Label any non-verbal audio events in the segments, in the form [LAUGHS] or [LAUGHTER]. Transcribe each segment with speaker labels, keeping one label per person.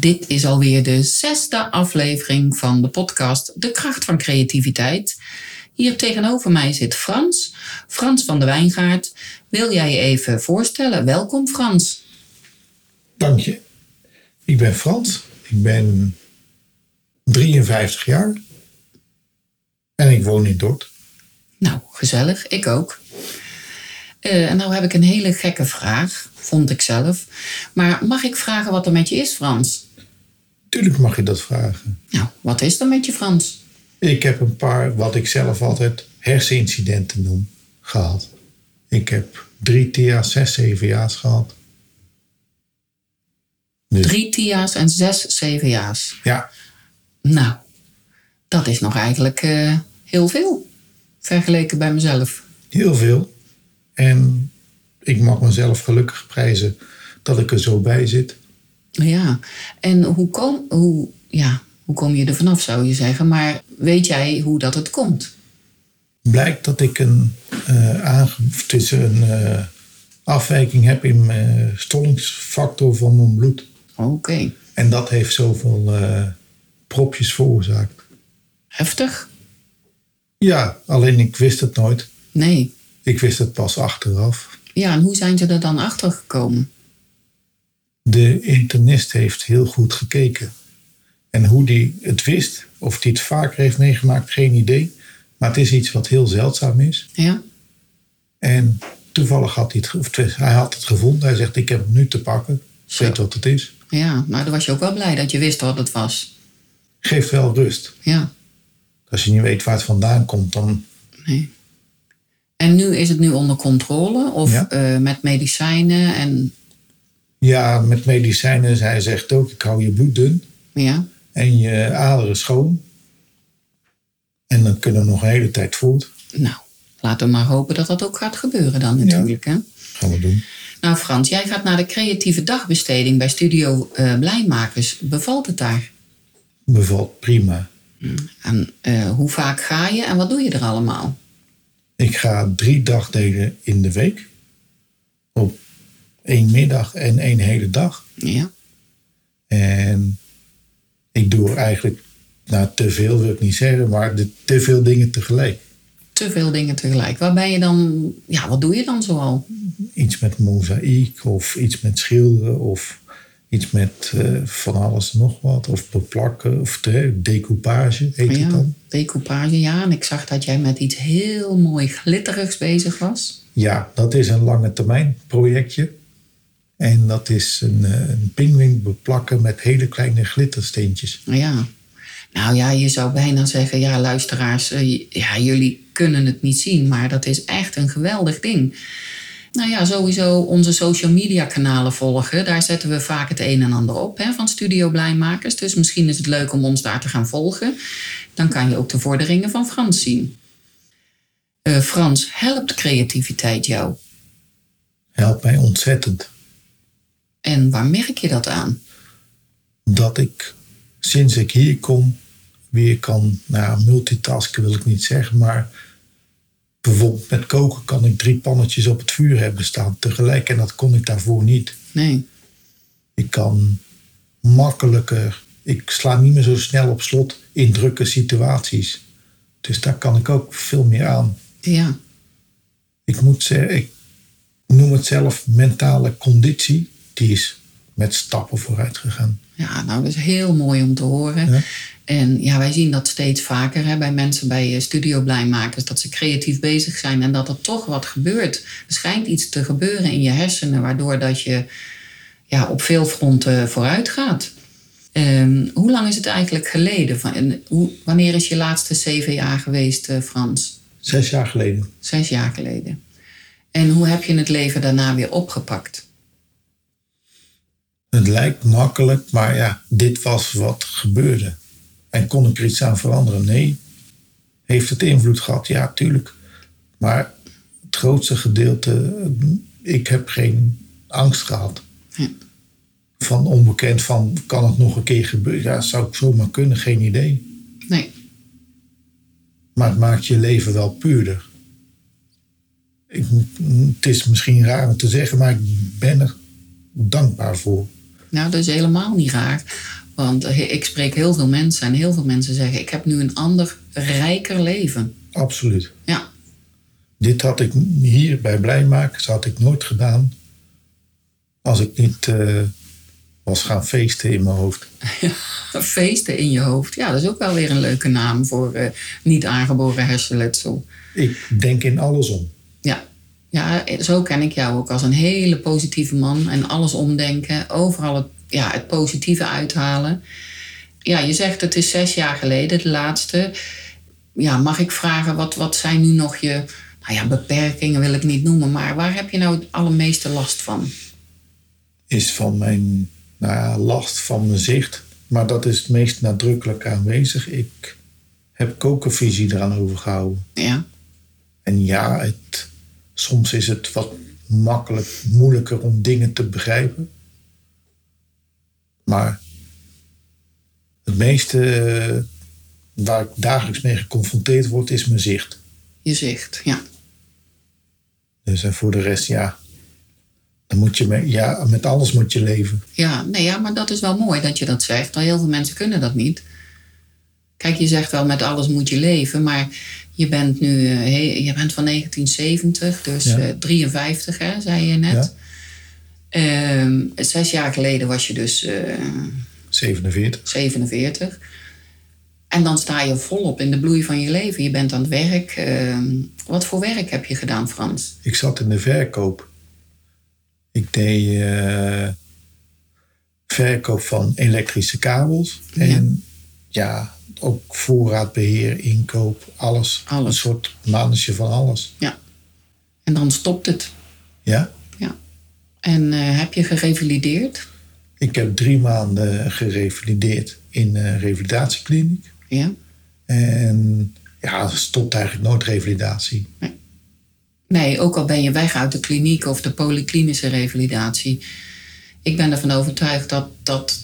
Speaker 1: Dit is alweer de zesde aflevering van de podcast De kracht van creativiteit. Hier tegenover mij zit Frans, Frans van de Wijngaard. Wil jij je even voorstellen? Welkom Frans.
Speaker 2: Dank je. Ik ben Frans. Ik ben 53 jaar. En ik woon in Dort.
Speaker 1: Nou, gezellig. Ik ook. Uh, en nou heb ik een hele gekke vraag, vond ik zelf. Maar mag ik vragen wat er met je is, Frans?
Speaker 2: Tuurlijk mag je dat vragen.
Speaker 1: Nou, wat is er met je, Frans?
Speaker 2: Ik heb een paar, wat ik zelf altijd hersenincidenten noem, gehad. Ik heb drie TIA's, zes CVA's gehad.
Speaker 1: Dus. Drie TIA's en zes CVA's?
Speaker 2: Ja.
Speaker 1: Nou, dat is nog eigenlijk uh, heel veel vergeleken bij mezelf.
Speaker 2: Heel veel. En ik mag mezelf gelukkig prijzen dat ik er zo bij zit.
Speaker 1: Ja, en hoe kom, hoe, ja, hoe kom je er vanaf, zou je zeggen? Maar weet jij hoe dat het komt?
Speaker 2: Blijkt dat ik een, uh, een uh, afwijking heb in mijn stollingsfactor van mijn bloed.
Speaker 1: Oké.
Speaker 2: En dat heeft zoveel uh, propjes veroorzaakt.
Speaker 1: Heftig?
Speaker 2: Ja, alleen ik wist het nooit.
Speaker 1: Nee.
Speaker 2: Ik wist het pas achteraf.
Speaker 1: Ja, en hoe zijn ze er dan achter gekomen?
Speaker 2: De internist heeft heel goed gekeken. En hoe die het wist, of hij het vaker heeft meegemaakt, geen idee. Maar het is iets wat heel zeldzaam is.
Speaker 1: Ja.
Speaker 2: En toevallig had hij het, of hij had het gevonden. Hij zegt, ik heb het nu te pakken. Ik weet wat het is.
Speaker 1: Ja, maar dan was je ook wel blij dat je wist wat het was.
Speaker 2: Geeft wel rust.
Speaker 1: Ja.
Speaker 2: Als je niet weet waar het vandaan komt, dan...
Speaker 1: Nee. En nu is het nu onder controle? Of
Speaker 2: Ja.
Speaker 1: eh, met medicijnen en...
Speaker 2: Ja, met medicijnen, hij zegt ook, ik hou je bloed dun.
Speaker 1: Ja.
Speaker 2: En je aderen schoon. En dan kunnen we nog een hele tijd voort.
Speaker 1: Nou, laten we maar hopen dat dat ook gaat gebeuren dan natuurlijk. Hè?
Speaker 2: Gaan we doen.
Speaker 1: Nou Frans, jij gaat naar de creatieve dagbesteding bij Studio eh, Blijmakers. Bevalt het daar?
Speaker 2: Bevalt prima.
Speaker 1: En eh, hoe vaak ga je en wat doe je er allemaal?
Speaker 2: Ik ga drie dagdelen in de week. Op één middag en één hele dag.
Speaker 1: Ja.
Speaker 2: En ik doe eigenlijk, nou te veel wil ik niet zeggen, maar de, te veel dingen tegelijk.
Speaker 1: Te veel dingen tegelijk. Waar ben je dan... Ja, wat doe je dan zoal?
Speaker 2: Iets met mozaïek of iets met schilderen of iets met eh, van alles en nog wat. Of beplakken of de, decoupage heet
Speaker 1: ja,
Speaker 2: het dan.
Speaker 1: decoupage, ja. En ik zag dat jij met iets heel mooi glitterigs bezig was.
Speaker 2: Ja, dat is een lange termijn projectje. En dat is een, eh, een pinguïn beplakken met hele kleine glittersteentjes.
Speaker 1: Ja. Nou ja, je zou bijna zeggen, ja luisteraars, eh, ja, jullie kunnen het niet zien, maar dat is echt een geweldig ding. Nou ja, sowieso onze social media kanalen volgen. Daar zetten we vaak het een en ander op hè, van Studio Blijmakers. Dus misschien is het leuk om ons daar te gaan volgen. Dan kan je ook de vorderingen van Frans zien. Eh, Frans, helpt creativiteit jou?
Speaker 2: Helpt mij ontzettend.
Speaker 1: En waar merk je dat aan?
Speaker 2: dat ik sinds ik hier kom weer kan, nou ja, multitasken wil ik niet zeggen, maar bijvoorbeeld met koken kan ik drie pannetjes op het vuur hebben staan tegelijk en dat kon ik daarvoor niet.
Speaker 1: Nee.
Speaker 2: Ik kan makkelijker, ik sla niet meer zo snel op slot in drukke situaties. Dus daar kan ik ook veel meer aan.
Speaker 1: Ja.
Speaker 2: Ik moet zeggen, ik noem het zelf mentale conditie, die is met stappen vooruit gegaan.
Speaker 1: Ja, nou, dat is heel mooi om te horen.
Speaker 2: Ja.
Speaker 1: En ja, wij zien dat steeds vaker hè, bij mensen bij eh, Studio Blijmakers, dat ze creatief bezig zijn en dat er toch wat gebeurt. Er schijnt iets te gebeuren in je hersenen, waardoor dat je ja, op veel fronten vooruit gaat. Ehm, hoe lang is het eigenlijk geleden? Van, en hoe, wanneer is je laatste CVA geweest, eh, Frans?
Speaker 2: Zes jaar geleden.
Speaker 1: Zes jaar geleden. En hoe heb je het leven daarna weer opgepakt?
Speaker 2: Het lijkt makkelijk, maar ja, dit was wat gebeurde. En kon ik er iets aan veranderen? Nee. Heeft het invloed gehad? Ja, tuurlijk. Maar het grootste gedeelte, ik heb geen angst gehad.
Speaker 1: Ja.
Speaker 2: Van onbekend, van kan het nog een keer gebeuren? Ja, zou ik zomaar kunnen, geen idee.
Speaker 1: Nee.
Speaker 2: Maar het maakt je leven wel puurder. Ik, het is misschien raar om te zeggen, maar ik ben er dankbaar voor.
Speaker 1: Nou, dat is helemaal niet raar. Want eh, ik spreek heel veel mensen en heel veel mensen zeggen: Ik heb nu een ander, rijker leven.
Speaker 2: Absoluut.
Speaker 1: Ja,
Speaker 2: Dit had ik hier bij Blijmaak, dat had ik nooit gedaan. Als ik niet eh, was gaan feesten in mijn hoofd. [LAUGHS]
Speaker 1: feesten in je hoofd. Ja, dat is ook wel weer een leuke naam voor eh, niet aangeboren hersenletsel.
Speaker 2: Ik denk in alles om.
Speaker 1: Ja. Ja, zo ken ik jou ook als een hele positieve man. En alles omdenken, overal het, ja, het positieve uithalen. Ja, je zegt het is zes jaar geleden, de laatste. Ja, mag ik vragen, wat, wat zijn nu nog je nou ja, beperkingen, wil ik niet noemen. Maar waar heb je nou het allermeeste last van?
Speaker 2: Is van mijn nou ja, last van mijn zicht. Maar dat is het meest nadrukkelijk aanwezig. Ik heb kokenvisie eraan overgehouden.
Speaker 1: Ja,
Speaker 2: En ja, het, soms is het wat makkelijk, moeilijker om dingen te begrijpen. Maar het meeste eh, waar ik dagelijks mee geconfronteerd word, is mijn zicht.
Speaker 1: je zicht. Ja,
Speaker 2: Dus en voor de rest, ja, dan moet je mee, ja, met alles moet je leven.
Speaker 1: Ja, nee, ja, maar dat is wel mooi dat je dat zegt. Want heel veel mensen kunnen dat niet. Kijk, je zegt wel met alles moet je leven, maar je bent nu eh, je bent van 1970, dus
Speaker 2: Ja.
Speaker 1: eh, 53, hè, zei je net. Ehm, zes jaar geleden was je dus eh,
Speaker 2: 47.
Speaker 1: 47. En dan sta je volop in de bloei van je leven. Je bent aan het werk. Ehm, wat voor werk heb je gedaan, Frans?
Speaker 2: Ik zat in de verkoop. Ik deed verkoop van elektrische kabels.
Speaker 1: Ja.
Speaker 2: En ja, ook voorraadbeheer, inkoop, alles.
Speaker 1: Alles.
Speaker 2: Een soort mannetje van alles.
Speaker 1: En dan stopt het.
Speaker 2: Ja,
Speaker 1: Ja. En eh, heb je gerevalideerd?
Speaker 2: ik heb drie maanden gerevalideerd in een revalidatiekliniek.
Speaker 1: Ja.
Speaker 2: En ja, stopt eigenlijk nooit revalidatie.
Speaker 1: Nee, ook al ben je weg uit de kliniek of de polyklinische revalidatie. Ik ben ervan overtuigd dat, dat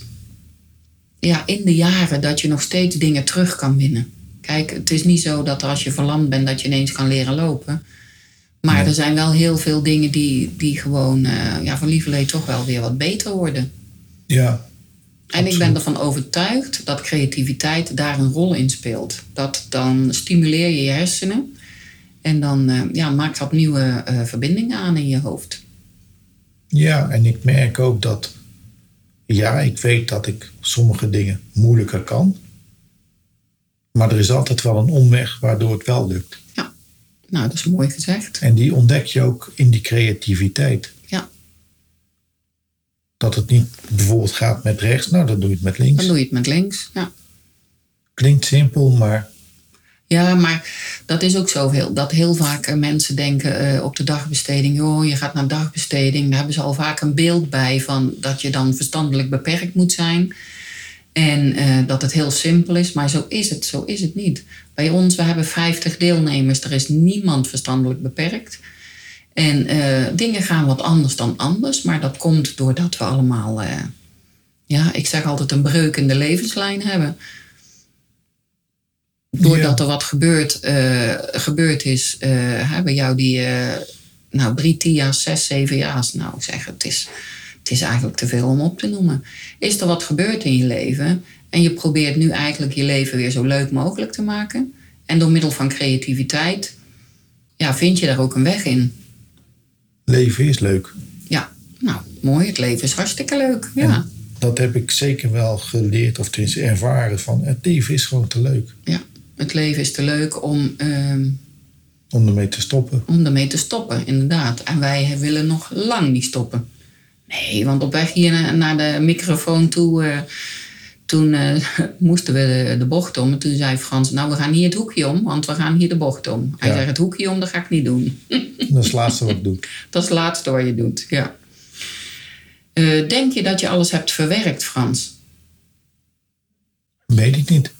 Speaker 1: ja, in de jaren dat je nog steeds dingen terug kan winnen. Kijk, het is niet zo dat als je verlamd bent dat je ineens kan leren lopen. Maar
Speaker 2: Nee.
Speaker 1: er zijn wel heel veel dingen die, die gewoon eh, ja, van lieverlee toch wel weer wat beter worden.
Speaker 2: Ja,
Speaker 1: En ik ben ervan overtuigd dat creativiteit daar een rol in speelt. Dat dan stimuleer je je hersenen en dan eh, ja, maakt dat nieuwe eh, verbindingen aan in je hoofd.
Speaker 2: Ja, en ik merk ook dat, ja, ik weet dat ik sommige dingen moeilijker kan. Maar er is altijd wel een omweg waardoor het wel lukt.
Speaker 1: Nou, dat is mooi gezegd.
Speaker 2: En die ontdek je ook in die creativiteit.
Speaker 1: Ja.
Speaker 2: Dat het niet bijvoorbeeld gaat met rechts, nou dan doe je het met links.
Speaker 1: Dan doe je het met links. Ja.
Speaker 2: Klinkt simpel, maar
Speaker 1: Ja, maar dat is ook zoveel. Dat heel vaak eh, mensen denken eh, op de dagbesteding... joh, je gaat naar dagbesteding. Daar hebben ze al vaak een beeld bij van dat je dan verstandelijk beperkt moet zijn. En eh, dat het heel simpel is. Maar zo is het, zo is het niet. Bij ons, we hebben 50 deelnemers. Er is niemand verstandelijk beperkt. En dingen gaan wat anders dan anders. Maar dat komt doordat we allemaal... ja, ik zeg altijd een breuk in de levenslijn hebben doordat
Speaker 2: Ja.
Speaker 1: er wat gebeurd, eh, gebeurd is, hè, bij jou die, eh, nou, TIA's, zes, zeven jaars, nou zeg, het is, het is eigenlijk te veel om op te noemen. Is er wat gebeurd in je leven en je probeert nu eigenlijk je leven weer zo leuk mogelijk te maken en door middel van creativiteit, ja, vind je daar ook een weg in.
Speaker 2: leven is leuk.
Speaker 1: Ja, nou, mooi, het leven is hartstikke leuk, ja.
Speaker 2: En dat heb ik zeker wel geleerd, of tenminste ervaren van het leven is gewoon te leuk
Speaker 1: ja. Het leven is te leuk om, ehm,
Speaker 2: om ermee te stoppen.
Speaker 1: om ermee te stoppen, inderdaad. En wij willen nog lang niet stoppen. Nee, want op weg hier na- naar de microfoon toe eh, toen eh, [LAUGHS] moesten we de, de, bocht om. En toen zei Frans, nou we gaan hier het hoekje om, want we gaan hier de bocht om. Hij zei, het hoekje om, dat ga ik niet doen. [LAUGHS]
Speaker 2: Dat is het laatste wat ik doe.
Speaker 1: Dat is het laatste wat je doet, ja. Uh, denk je dat je alles hebt verwerkt, Frans?
Speaker 2: Weet ik niet.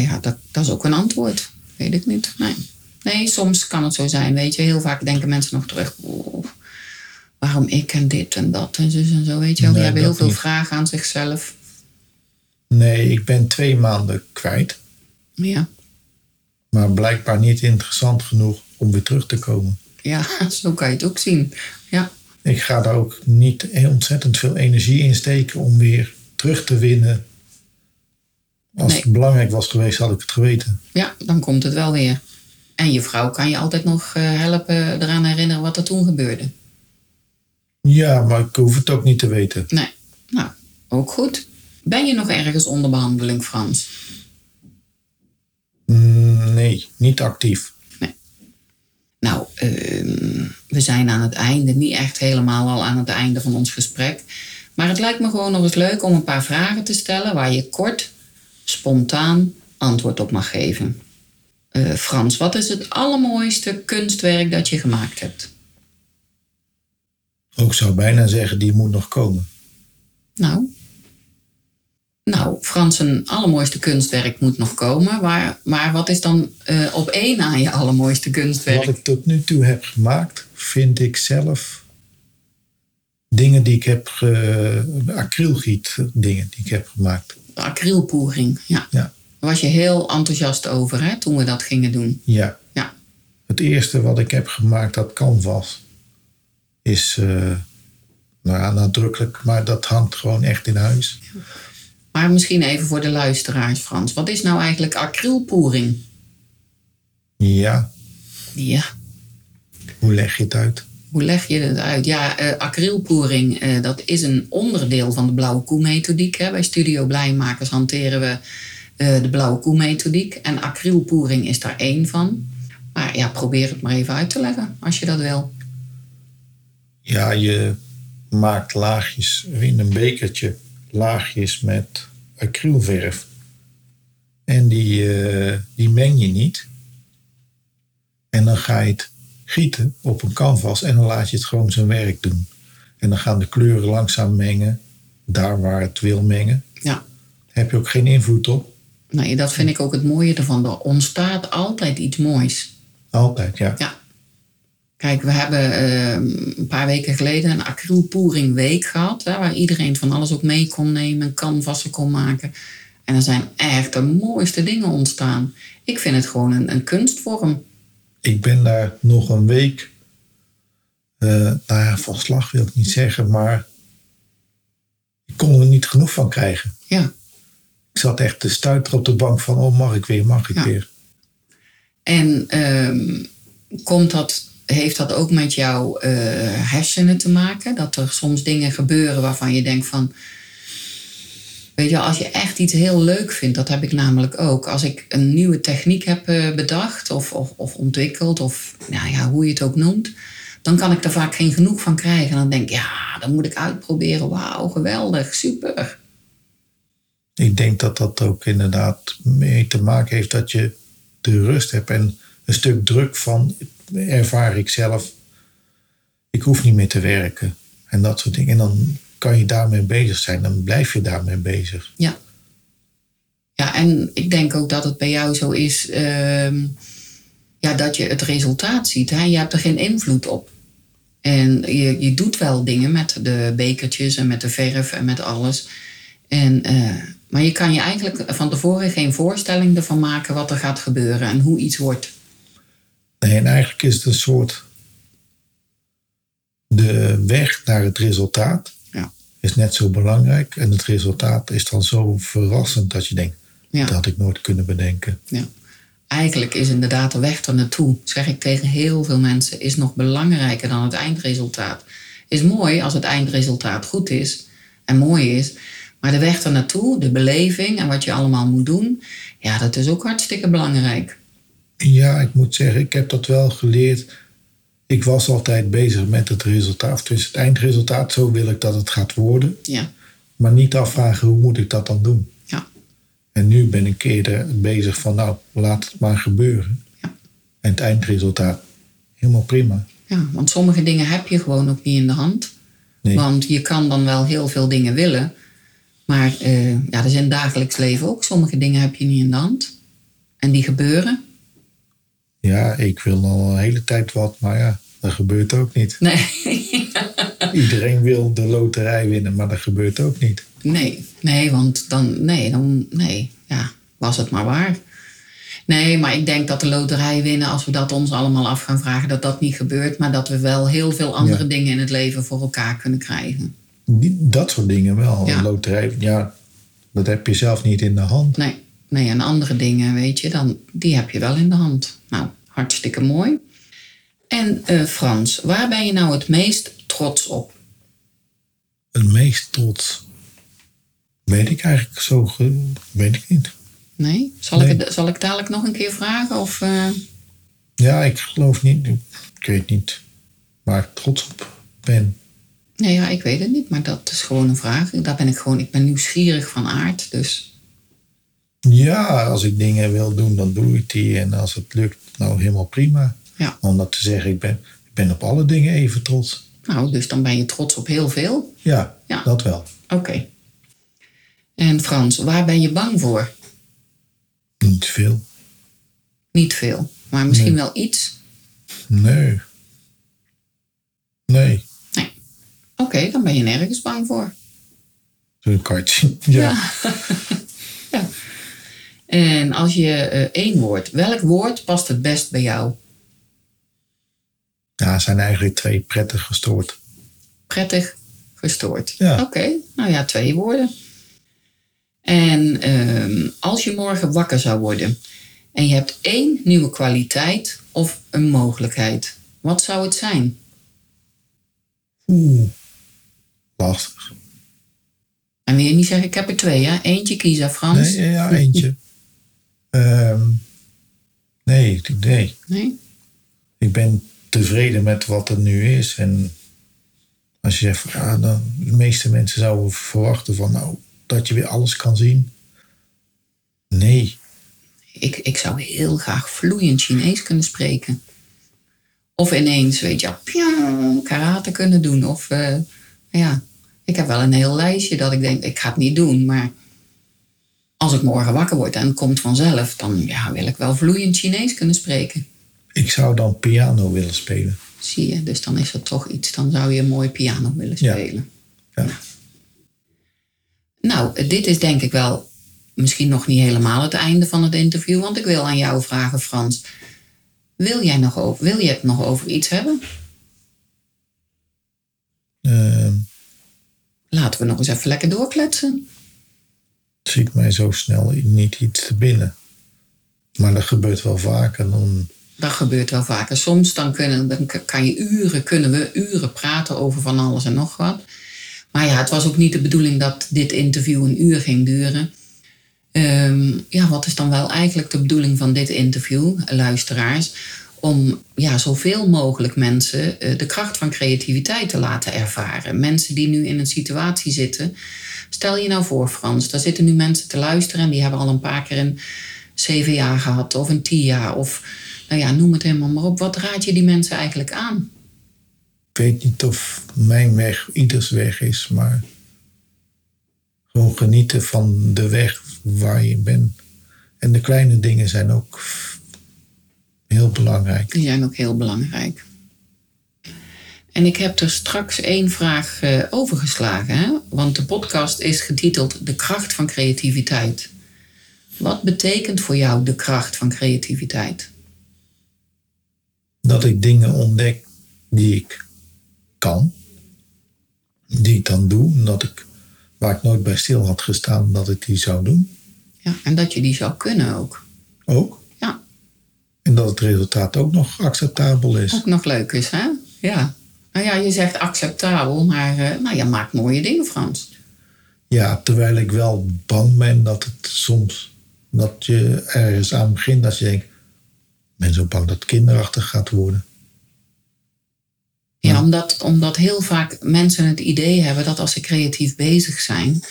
Speaker 1: Ja, dat, dat is ook een antwoord. Weet ik niet. Nee. nee, soms kan het zo zijn. Weet je, heel vaak denken mensen nog terug. Oh, waarom ik en dit en dat en zo en zo. Weet je wel, die hebben heel veel vragen aan zichzelf.
Speaker 2: Nee, ik ben twee maanden kwijt.
Speaker 1: Ja.
Speaker 2: Maar blijkbaar niet interessant genoeg om weer terug te komen.
Speaker 1: Ja, [LAUGHS] zo kan je het ook zien. Ja.
Speaker 2: Ik ga daar ook niet ontzettend veel energie in steken om weer terug te winnen. Als het belangrijk was geweest, had ik het geweten.
Speaker 1: Ja, dan komt het wel weer. En je vrouw kan je altijd nog eh, helpen eraan herinneren wat er toen gebeurde.
Speaker 2: Ja, maar ik hoef het ook niet te weten.
Speaker 1: Nee, nou, ook goed. Ben je nog ergens onder behandeling, Frans?
Speaker 2: Mm, nee, niet actief.
Speaker 1: Nee. Nou, ehm, we zijn aan het einde, niet echt helemaal al aan het einde van ons gesprek. Maar het lijkt me gewoon nog eens leuk om een paar vragen te stellen waar je kort, spontaan antwoord op mag geven. Uh, Frans, wat is het allermooiste kunstwerk dat je gemaakt hebt?
Speaker 2: Ook zou bijna zeggen, die moet nog komen.
Speaker 1: Nou, nou, Frans, een allermooiste kunstwerk moet nog komen. Maar, maar wat is dan uh, op één na je allermooiste kunstwerk?
Speaker 2: Wat ik tot nu toe heb gemaakt, vind ik zelf dingen die ik heb, acrylgiet dingen die ik heb gemaakt.
Speaker 1: Acrylpoering, ja. ja. Daar was je heel enthousiast over hè, toen we dat gingen doen.
Speaker 2: Ja.
Speaker 1: ja.
Speaker 2: Het eerste wat ik heb gemaakt, dat canvas is uh, nou nadrukkelijk, maar dat hangt gewoon echt in huis.
Speaker 1: Maar misschien even voor de luisteraars, Frans. Wat is nou eigenlijk acrylpoering?
Speaker 2: Ja.
Speaker 1: Ja.
Speaker 2: Hoe leg je het uit?
Speaker 1: Hoe leg je het uit? Ja, uh, acrylpoering, uh, dat is een onderdeel van de blauwe koe-methodiek. Bij Studio Blijmakers hanteren we uh, de blauwe koe-methodiek. En acrylpoering is daar één van. Maar ja, probeer het maar even uit te leggen, als je dat wil.
Speaker 2: Ja, je maakt laagjes in een bekertje, laagjes met acrylverf. En die, die meng je niet. En dan ga je het gieten op een canvas en dan laat je het gewoon zijn werk doen. En dan gaan de kleuren langzaam mengen, daar waar het wil mengen.
Speaker 1: Ja.
Speaker 2: Heb je ook geen invloed op.
Speaker 1: Nee, dat vind ik ook het mooie ervan. Er ontstaat altijd iets moois.
Speaker 2: Altijd, ja.
Speaker 1: Ja, Kijk, we hebben ehm, een paar weken geleden een acrylpoering week gehad. Hè, waar iedereen van alles ook mee kon nemen, canvassen kon maken. En er zijn echt de mooiste dingen ontstaan. Ik vind het gewoon een, een kunstvorm.
Speaker 2: Ik ben daar nog een week, uh, nou ja, van slag wil ik niet zeggen, maar ik kon er niet genoeg van krijgen.
Speaker 1: Ja.
Speaker 2: Ik zat echt te stuiteren op de bank van, oh mag ik weer, mag ik weer.
Speaker 1: En uh, komt dat heeft dat ook met jouw uh, hersenen te maken? Dat er soms dingen gebeuren waarvan je denkt van. Weet je, als je echt iets heel leuk vindt, dat heb ik namelijk ook. Als ik een nieuwe techniek heb uh, bedacht of, of, of, ontwikkeld, of nou ja, hoe je het ook noemt, dan kan ik er vaak geen genoeg van krijgen. En dan denk ik, ja, dan moet ik uitproberen. Wauw, geweldig, super.
Speaker 2: Ik denk dat dat ook inderdaad mee te maken heeft dat je de rust hebt en een stuk druk van ervaar ik zelf. Ik hoef niet meer te werken. En dat soort dingen. En dan kan je daarmee bezig zijn. Dan blijf je daarmee bezig.
Speaker 1: Ja. Ja, en ik denk ook dat het bij jou zo is. Uh, ja, dat je het resultaat ziet. Hè? Je hebt er geen invloed op. En je, je doet wel dingen met de bekertjes en met de verf en met alles. En, uh, maar je kan je eigenlijk van tevoren geen voorstelling ervan maken wat er gaat gebeuren en hoe iets wordt.
Speaker 2: Nee, en eigenlijk is het een soort. De weg naar het resultaat. Is net zo belangrijk. En het resultaat is dan zo verrassend dat je denkt: dat had ik nooit kunnen bedenken.
Speaker 1: Ja. Eigenlijk is inderdaad de weg er naartoe, zeg ik tegen heel veel mensen, is nog belangrijker dan het eindresultaat. Is mooi als het eindresultaat goed is en mooi is. Maar de weg er naartoe, de beleving en wat je allemaal moet doen, ja, dat is ook hartstikke belangrijk.
Speaker 2: Ja, ik moet zeggen, ik heb dat wel geleerd. Ik was altijd bezig met het resultaat, dus het eindresultaat. Zo wil ik dat het gaat worden.
Speaker 1: Ja.
Speaker 2: Maar niet afvragen hoe moet ik dat dan doen.
Speaker 1: Ja.
Speaker 2: En nu ben ik eerder bezig van nou, laat het maar gebeuren.
Speaker 1: Ja.
Speaker 2: En het eindresultaat, helemaal prima.
Speaker 1: Ja, want sommige dingen heb je gewoon ook niet in de hand.
Speaker 2: Nee.
Speaker 1: Want je kan dan wel heel veel dingen willen. Maar eh, ja, er in het dagelijks leven ook. Sommige dingen heb je niet in de hand. En die gebeuren.
Speaker 2: Ja, ik wil al een hele tijd wat, maar ja, dat gebeurt ook niet.
Speaker 1: Nee. [LAUGHS]
Speaker 2: Iedereen wil de loterij winnen, maar dat gebeurt ook niet.
Speaker 1: Nee, nee, want dan, nee, dan, nee, ja, was het maar waar. Nee, maar ik denk dat de loterij winnen, als we dat ons allemaal af gaan vragen, dat dat niet gebeurt, maar dat we wel heel veel andere
Speaker 2: Ja.
Speaker 1: dingen in het leven voor elkaar kunnen krijgen.
Speaker 2: Die, dat soort dingen wel.
Speaker 1: Ja.
Speaker 2: Een loterij, ja, dat heb je zelf niet in de hand.
Speaker 1: Nee, nee, en andere dingen, weet je, dan, die heb je wel in de hand. Nou, hartstikke mooi. En eh, Frans, waar ben je nou het meest trots op?
Speaker 2: Het meest trots. Weet ik eigenlijk zo, weet ik niet.
Speaker 1: Nee? Zal,
Speaker 2: Nee.
Speaker 1: Ik, het, zal ik dadelijk nog een keer vragen? Of, eh,
Speaker 2: Ja, ik geloof niet, ik weet niet waar ik trots op ben.
Speaker 1: Nee, ja, ik weet het niet, maar dat is gewoon een vraag. Daar ben ik gewoon, ik ben nieuwsgierig van aard, dus
Speaker 2: Ja, als ik dingen wil doen, dan doe ik die. En als het lukt, nou helemaal prima.
Speaker 1: ja.
Speaker 2: Om dat te zeggen, ik ben, ik ben op alle dingen even trots.
Speaker 1: Nou, dus dan ben je trots op heel veel.
Speaker 2: Ja,
Speaker 1: Ja.
Speaker 2: dat wel.
Speaker 1: Oké. En Frans, waar ben je bang voor?
Speaker 2: Niet veel.
Speaker 1: Niet veel, maar misschien wel iets.
Speaker 2: Nee. Nee.
Speaker 1: Nee. Oké, dan ben je nergens bang voor.
Speaker 2: Zo kan je het zien. Ja.
Speaker 1: Ja. [LAUGHS] En als je eh, één woord, welk woord past het best bij jou?
Speaker 2: Ja, zijn eigenlijk twee prettig gestoord.
Speaker 1: Prettig, gestoord.
Speaker 2: Ja.
Speaker 1: Oké, nou ja, twee woorden. En ehm, als je morgen wakker zou worden en je hebt één nieuwe kwaliteit of een mogelijkheid, wat zou het zijn?
Speaker 2: Oeh. Lastig.
Speaker 1: En wil je niet zeggen, ik heb er twee, hè? Eentje kiezen, Frans?
Speaker 2: Nee, ja, eentje. [LAUGHS] Ehm, nee, nee.
Speaker 1: Nee?
Speaker 2: Ik ben tevreden met wat er nu is. En als je zegt, ja, dan, de meeste mensen zouden verwachten van, nou, dat je weer alles kan zien. Nee.
Speaker 1: Ik, ik zou heel graag vloeiend Chinees kunnen spreken. Of ineens, weet je, piang, karate kunnen doen. Of eh, ja, ik heb wel een heel lijstje dat ik denk, ik ga het niet doen. Maar als ik morgen wakker word en het komt vanzelf, dan ja, wil ik wel vloeiend Chinees kunnen spreken.
Speaker 2: Ik zou dan piano willen spelen.
Speaker 1: Zie je, dus dan is er toch iets. Dan zou je een mooi piano willen spelen.
Speaker 2: Ja.
Speaker 1: Nou, dit is denk ik wel misschien nog niet helemaal het einde van het interview. Want ik wil aan jou vragen, Frans. Wil, jij nog over, wil je het nog over iets hebben?
Speaker 2: Ehm,
Speaker 1: Laten we nog eens even lekker doorkletsen.
Speaker 2: Schiet mij zo snel niet iets te binnen. Maar dat gebeurt wel vaker. Dan,
Speaker 1: Dat gebeurt wel vaker. Soms dan kunnen, dan kan je uren, kunnen we uren praten over van alles en nog wat. Maar ja, het was ook niet de bedoeling dat dit interview een uur ging duren. Ehm, ja, wat is dan wel eigenlijk de bedoeling van dit interview, luisteraars? Om ja, zoveel mogelijk mensen eh, de kracht van creativiteit te laten ervaren. Mensen die nu in een situatie zitten. Stel je nou voor, Frans, daar zitten nu mensen te luisteren en die hebben al een paar keer een zeven jaar gehad of een tien jaar of nou ja, noem het helemaal maar op. Wat raad je die mensen eigenlijk aan?
Speaker 2: ik weet niet of mijn weg ieders weg is, maar gewoon genieten van de weg waar je bent. En de kleine dingen zijn ook heel belangrijk.
Speaker 1: Die zijn ook heel belangrijk. En ik heb er straks één vraag eh, overgeslagen, hè? want de podcast is getiteld De kracht van creativiteit. Wat betekent voor jou de kracht van creativiteit?
Speaker 2: Dat ik dingen ontdek die ik kan, die ik dan doe, en dat ik, waar ik nooit bij stil had gestaan, dat ik die zou doen.
Speaker 1: Ja, en dat je die zou kunnen ook.
Speaker 2: Ook.
Speaker 1: Ja,
Speaker 2: En dat het resultaat ook nog acceptabel is.
Speaker 1: ook nog leuk is, hè? Ja. Nou ja, je zegt acceptabel, maar nou, je maakt mooie dingen, Frans.
Speaker 2: Ja, terwijl ik wel bang ben dat het soms, dat je ergens aan begint, dat je denkt, ik ben zo bang dat het kinderachtig gaat worden.
Speaker 1: Ja, omdat, omdat heel vaak mensen het idee hebben dat als ze creatief bezig zijn,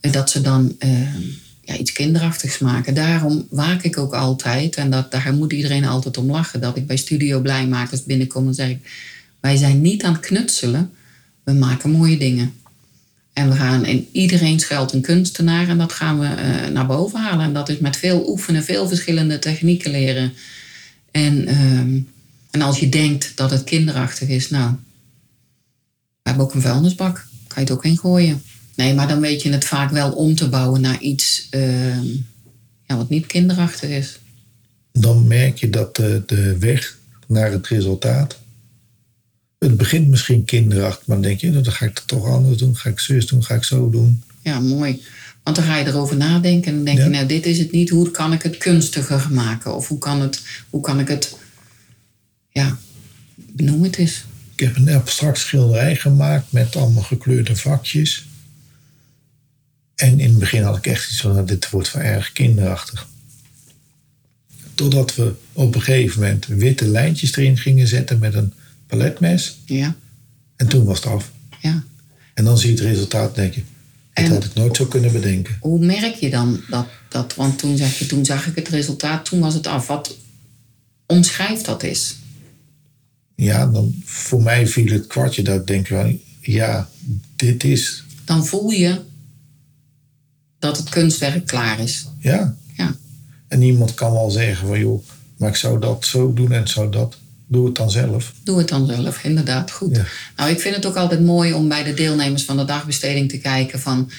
Speaker 1: eh, dat ze dan eh, ja, iets kinderachtigs maken. Daarom waak ik ook altijd, en dat, daar moet iedereen altijd om lachen, dat ik bij Studio Blijmakers binnenkom en zeg ik, wij zijn niet aan het knutselen, we maken mooie dingen. En we gaan in iedereen schuilt een kunstenaar en dat gaan we eh, naar boven halen. En dat is met veel oefenen, veel verschillende technieken leren. En, ehm, en als je denkt dat het kinderachtig is, nou, we hebben ook een vuilnisbak, kan je het ook in gooien. Nee, maar dan weet je het vaak wel om te bouwen naar iets ehm, ja, wat niet kinderachtig is.
Speaker 2: Dan merk je dat de, de weg naar het resultaat. Het begint misschien kinderachtig, maar dan denk je, nou, dan ga ik het toch anders doen. Ga ik zus doen, ga ik zo doen.
Speaker 1: Ja, mooi. Want dan ga je erover nadenken en dan denk
Speaker 2: Ja.
Speaker 1: je, nou, dit is het niet. Hoe kan ik het kunstiger maken? Of hoe kan, het, hoe kan ik het, ja, benoem het eens.
Speaker 2: Ik heb een abstract schilderij gemaakt met allemaal gekleurde vakjes. En in het begin had ik echt iets van, nou, dit wordt wel erg kinderachtig. Totdat we op een gegeven moment witte lijntjes erin gingen zetten met een paletmes.
Speaker 1: Ja,
Speaker 2: En toen was het af.
Speaker 1: ja.
Speaker 2: En dan zie je het resultaat en denk je,
Speaker 1: En-
Speaker 2: had ik nooit zo kunnen bedenken.
Speaker 1: Hoe merk je dan dat, dat want toen zeg je, toen zag ik het resultaat, toen was het af. Wat omschrijft dat is?
Speaker 2: Ja, dan voor mij viel het kwartje dat ik denk, wel, ja, dit is,
Speaker 1: Dan voel je dat het kunstwerk klaar is.
Speaker 2: ja.
Speaker 1: Ja,
Speaker 2: En iemand kan wel zeggen van, joh, maar ik zou dat zo doen en zou dat. Doe het dan zelf.
Speaker 1: doe het dan zelf, inderdaad. Goed.
Speaker 2: Ja.
Speaker 1: Nou, ik vind het ook altijd mooi om bij de deelnemers van de dagbesteding te kijken van...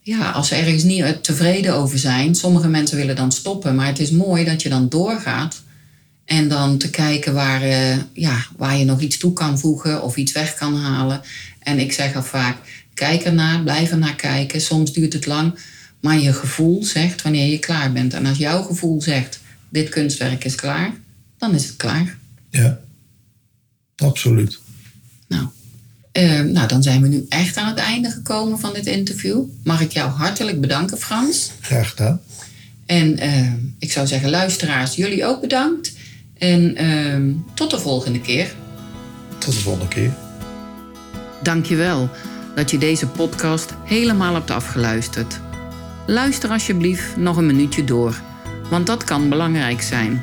Speaker 1: Ja, als ze ergens niet eh, tevreden over zijn, sommige mensen willen dan stoppen. Maar het is mooi dat je dan doorgaat en dan te kijken waar, eh, ja, waar je nog iets toe kan voegen of iets weg kan halen. En ik zeg al vaak, kijk ernaar, blijf ernaar kijken. Soms duurt het lang, maar je gevoel zegt wanneer je klaar bent. En als jouw gevoel zegt, dit kunstwerk is klaar, dan is het klaar.
Speaker 2: Ja, absoluut.
Speaker 1: Nou, eh, nou, dan zijn we nu echt aan het einde gekomen van dit interview. Mag ik jou hartelijk bedanken, Frans.
Speaker 2: Graag gedaan.
Speaker 1: En eh, ik zou zeggen, luisteraars, jullie ook bedankt. En eh, tot de volgende keer.
Speaker 2: Tot de volgende keer.
Speaker 1: Dankjewel dat je deze podcast helemaal hebt afgeluisterd. Luister alsjeblieft nog een minuutje door, want dat kan belangrijk zijn.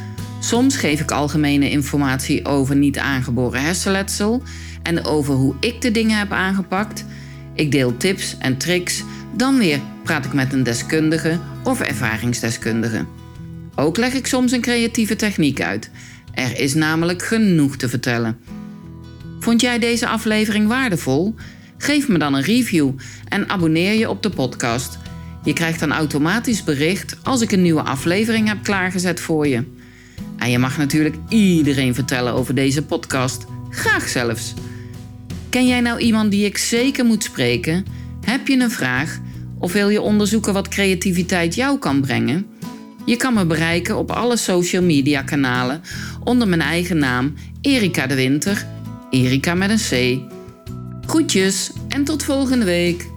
Speaker 1: Soms geef ik algemene informatie over niet aangeboren hersenletsel en over hoe ik de dingen heb aangepakt. Ik deel tips en tricks, dan weer praat ik met een deskundige of ervaringsdeskundige. Ook leg ik soms een creatieve techniek uit. Er is namelijk genoeg te vertellen. Vond jij deze aflevering waardevol? Geef me dan een review en abonneer je op de podcast. Je krijgt dan automatisch bericht als ik een nieuwe aflevering heb klaargezet voor je. En je mag natuurlijk iedereen vertellen over deze podcast. Graag zelfs. Ken jij nou iemand die ik zeker moet spreken? Heb je een vraag? Of wil je onderzoeken wat creativiteit jou kan brengen? Je kan me bereiken op alle social media kanalen onder mijn eigen naam Erika de Winter. Erika met een C. Groetjes en tot volgende week.